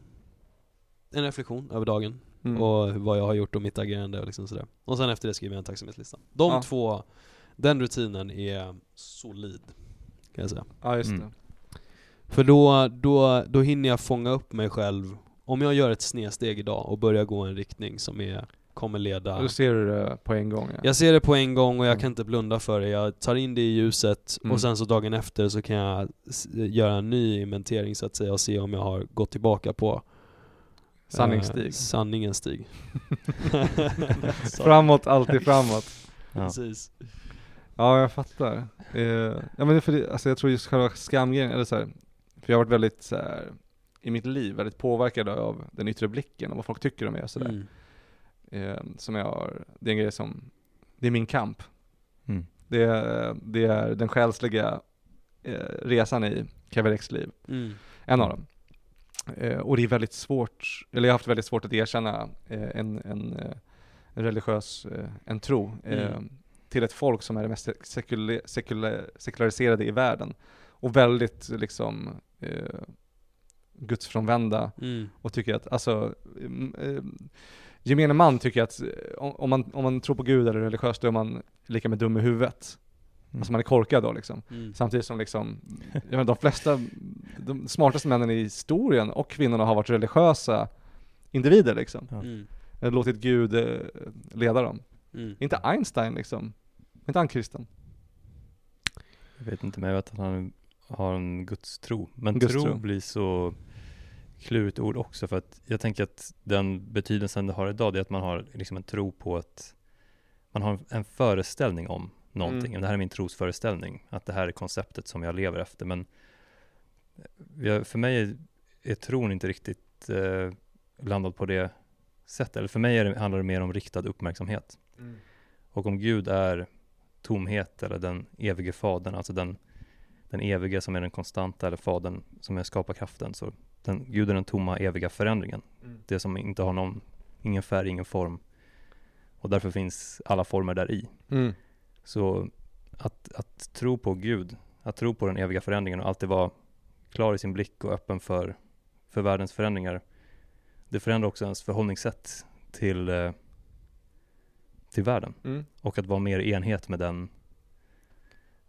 en reflektion över dagen Mm. och vad jag har gjort och mitt agerande och liksom sådär. Och sen efter det skriver jag en tacksamhetslista. De Ja. två, den rutinen är solid, kan jag säga. ja, just Mm. det. För då, då, då hinner jag fånga upp mig själv. Om jag gör ett snedsteg idag och börjar gå en riktning som är, kommer leda Då ser du det på en gång ja. Jag ser det på en gång och jag Mm. kan inte blunda för det. Jag tar in det i ljuset Mm. och sen så dagen efter så kan jag göra en ny inventering så att säga och se om jag har gått tillbaka på eh, Sanningsstig. sanningens stig. Framåt, alltid framåt. Ja. Precis. Ja, jag fattar. Eh, ja men det är för det, alltså jag tror just själva skamgrejen, eller så här, för jag har varit väldigt så här, i mitt liv väldigt påverkad av den yttre blicken och vad folk tycker om mig och sådär. Mm. Eh, som jag har, det är en grej som, det är min kamp. Mm. Det är, det är den själsliga eh, resan i X liv. Mm. En av dem. Eh, och det är väldigt svårt, eller jag har haft väldigt svårt att erkänna eh, en, en, eh, en religiös, eh, en tro, eh, Mm. till ett folk som är det mest sekula, sekula, sekulariserade i världen. Och väldigt liksom eh, gudsfrånvända Mm. och tycker att, alltså, mm, eh, gemene man tycker att eh, om, man, om man tror på Gud eller är religiös då är man lika med dum i huvudet. Mm. Alltså man är korkad då liksom. Mm. Samtidigt som liksom, jag menar, de flesta, de smartaste männen i historien och kvinnorna har varit religiösa individer liksom. Mm. Eller låtit Gud eh, leda dem. Mm. Inte Einstein liksom. Inte han kristen. Jag vet inte, men jag vet att han har en gudstro. Men Gudstro. tro blir så klurigt ord också för att jag tänker att den betydelsen det har idag det är att man har liksom en tro på att man har en föreställning om någonting. Mm. Det här är min trosföreställning, att det här är konceptet som jag lever efter. Men jag, för mig är, är tron inte riktigt eh, landad på det sättet. Eller för mig det, handlar det mer om riktad uppmärksamhet. Och om Gud är tomhet eller den evige fadern, alltså den, den evige som är den konstanta eller fadern som är skaparkraften, så den, Gud är den tomma eviga förändringen. Mm. Det som inte har någon, ingen färg, ingen form. Och därför finns alla former där i. Mm. Så att, att tro på Gud, att tro på den eviga förändringen och alltid vara klar i sin blick och öppen för, för världens förändringar, det förändrar också ens förhållningssätt till, eh, till världen Mm. och att vara mer i enhet med den,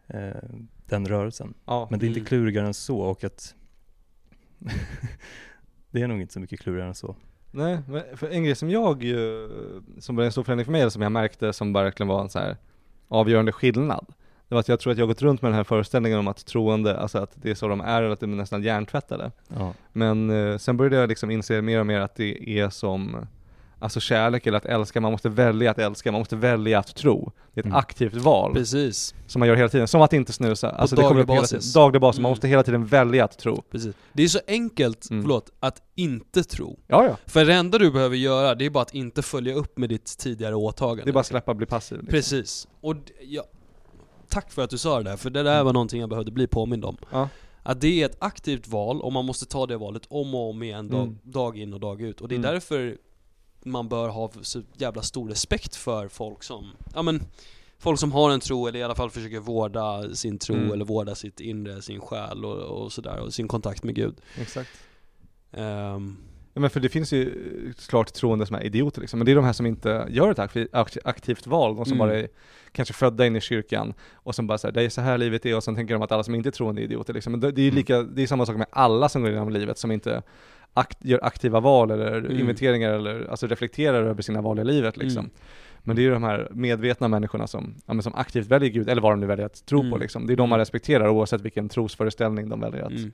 eh, den rörelsen. Ja. Men det är inte Mm. klurigare än så och att det är nog inte så mycket klurigare än så. Nej, för en grej som jag, ju- som var en stor förändring för mig, som jag märkte som verkligen var en så här avgörande skillnad. Det var att jag tror att jag gått runt med den här föreställningen om att troende, alltså att det är så de är, eller att de är nästan hjärntvättade. Ja, Men eh, sen började jag liksom inse mer och mer att det är som Alltså kärlek eller att älska, man måste välja att älska, man måste välja att tro. Det är ett Mm. aktivt val Precis, som man gör hela tiden, som att inte snusa. Alltså det daglig basis. Daglig basis, man Mm. måste hela tiden välja att tro. precis. Det är så enkelt, Mm. förlåt, att inte tro. Ja, ja. För det enda du behöver göra, det är bara att inte följa upp med ditt tidigare åtagande. Det är bara att släppa, bli passiv. Liksom. Precis. Och ja, tack för att du sa det där, för det där var någonting jag behövde bli påmind om. Ja. Att det är ett aktivt val och man måste ta det valet om och om igen, dag, Mm. dag in och dag ut. Och det är Mm. därför man bör ha så jävla stor respekt för folk som, ja men, folk som har en tro eller i alla fall försöker vårda sin tro Mm. eller vårda sitt inre, sin själ och, och sådär, och sin kontakt med Gud. Exakt. Ehm, Ja, men för det finns ju eh, klart troende som är idioter liksom, men det är de här som inte gör ett aktivt, akt- aktivt val, de som Mm. bara är kanske födda in i kyrkan och som bara säger det är så här livet är och sen tänker de att alla som inte är troende är idioter liksom. Men det, det är ju Mm. lika, det är samma sak med alla som går igenom livet som inte akt, gör aktiva val eller Mm. inventeringar eller alltså reflekterar över sina val i livet liksom. Mm. Men det är ju de här medvetna människorna som, ja, men som aktivt väljer Gud, eller vad de nu väljer att tro på Mm. liksom. Det är de man respekterar oavsett vilken trosföreställning de väljer att Mm.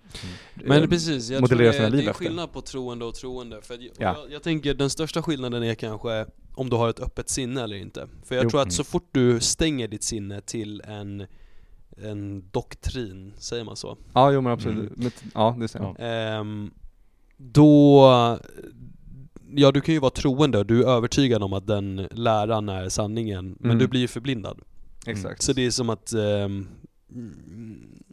eh, Men precis, jag tror modellera det sina är, det liv är efter. skillnad på troende och troende. För jag, och Ja. jag, jag tänker den största skillnaden är kanske om du har ett öppet sinne eller inte. För jag Jo. tror att Mm. så fort du stänger ditt sinne till en, en doktrin, säger man så? Ja, jo men absolut. Mm. Ja, det stämmer. Ja. Ehm, då, ja du kan ju vara troende och du är övertygad om att den läran är sanningen, men Mm. du blir ju förblindad. Exakt. Så det är som att, mm,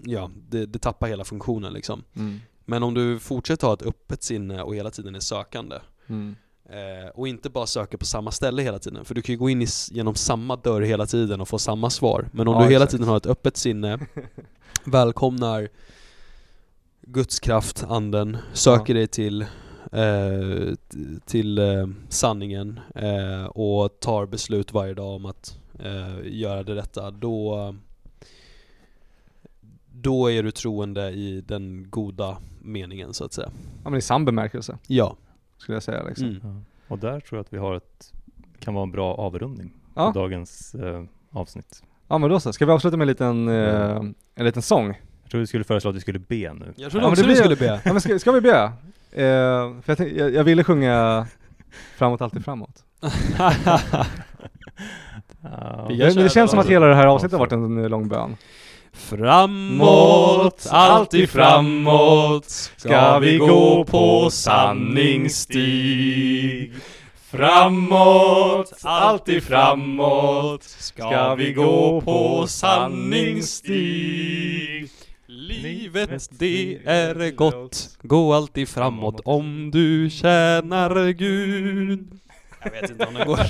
ja, det, det tappar hela funktionen liksom. Mm. Men om du fortsätter ha ett öppet sinne och hela tiden är sökande Mm. eh, och inte bara söker på samma ställe hela tiden, för du kan ju gå in i, genom samma dörr hela tiden och få samma svar. Men om Ja, du hela exakt. tiden har ett öppet sinne, välkomnar Guds kraft, anden, söker dig till, eh, till eh, sanningen eh, och tar beslut varje dag om att eh, göra det rätta, då då är du troende i den goda meningen så att säga. Ja men i sann bemärkelse, Ja. skulle jag säga liksom. Mm. Ja. Och där tror jag att vi har ett, kan vara en bra avrundning Ja. på dagens eh, avsnitt. Ja men då så, ska vi avsluta med en liten, eh, en liten sång? Jag tror vi skulle föreslå att vi skulle be nu. Jag Ja, trodde men också det du blir- skulle be. Ja men ska, ska vi be? Eh, för jag, tänk, jag, jag ville sjunga Framåt alltid framåt. Ja. Det, det här känns som att hela det här avsnittet har varit en lång bön. Framåt, alltid framåt ska vi gå på sanningsstig Framåt, alltid framåt ska vi gå på sanningsstig Livet det är gott, gå alltid framåt om du tjänar Gud. Jag vet inte om det går.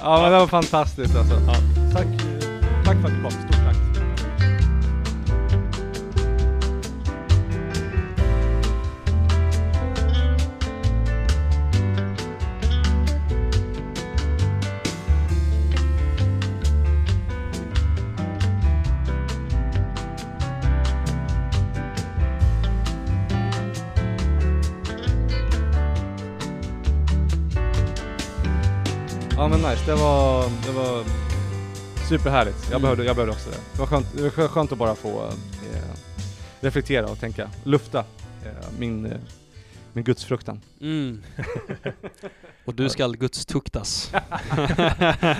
Ja men det var fantastiskt alltså. Ja, tack, tack för att du kom, nice, det var, det var superhärligt. Jag, Mm. behövde, jag behövde också det. Det var skönt, det var skö- skönt att bara få eh, reflektera och tänka, lufta eh, min, eh, min gudsfruktan. mm. Och du skall Guds tuktas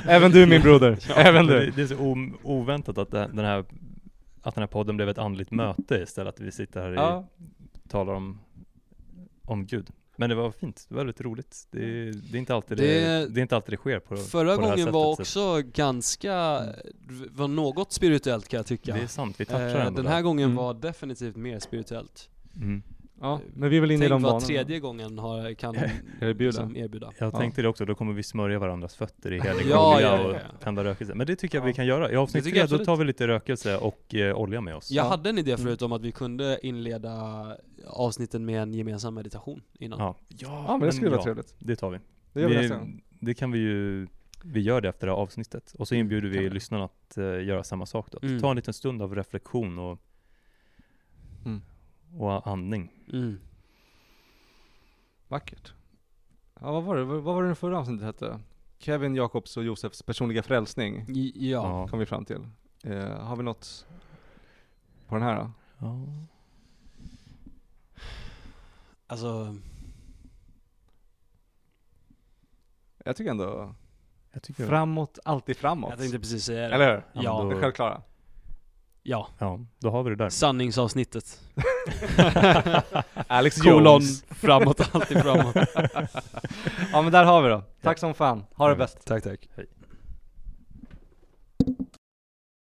Även du min broder, även Men du. Det, är så oväntat att det, den här att den här podden blev ett andligt möte istället att vi sitter här Ja, och talar om, om Gud. Men det var fint, det var väldigt roligt. Det, det är inte alltid det, Det- det, är inte alltid det sker på, Förra på det här gången var sättet, så också ganska, var något spirituellt kan jag tycka Det är sant, vi touchar Eh, ändå Den här där. gången Mm. var definitivt mer spirituellt Mm. Ja, men vi är väl inne i Tänk de vad banorna. tredje gången har, kan Erbjuda. liksom erbjuda Jag Ja. tänkte det också, då kommer vi smörja varandras fötter i helig Ja, olja ja, ja, och tända rökelse. Men det tycker jag vi kan göra. I avsnitt tre, då tar vi lite rökelse och eh, olja med oss. Jag Ja. hade en idé Mm. förut om att vi kunde inleda avsnitten med en gemensam meditation innan Ja, ja, Ja men det skulle vara ja, trevligt. Det tar vi. Det gör vi nästa det, kan vi ju, vi gör det efter det här avsnittet. Och så inbjuder kan vi vi. lyssnarna att eh, göra samma sak då. Mm. Ta en liten stund av reflektion och, Mm. och andning. Mm. Vackert. Ja vad var det, vad var det den förra avsnittet hette? Kevin Jakobs och Josefs personliga frälsning I- Ja, kom vi fram till. Eh, har vi något på den här då? Ja. alltså Jag tycker ändå Jag tycker framåt, alltid framåt. Jag tänkte precis säga det Eller hur? Ja, Det självklara. Ja, Ja, då har vi det där. sanningsavsnittet Alex Kolon, Jones. framåt, alltid framåt Ja men där har vi då. Tack som fan. Ha det Ja. bäst. Tack tack Hej.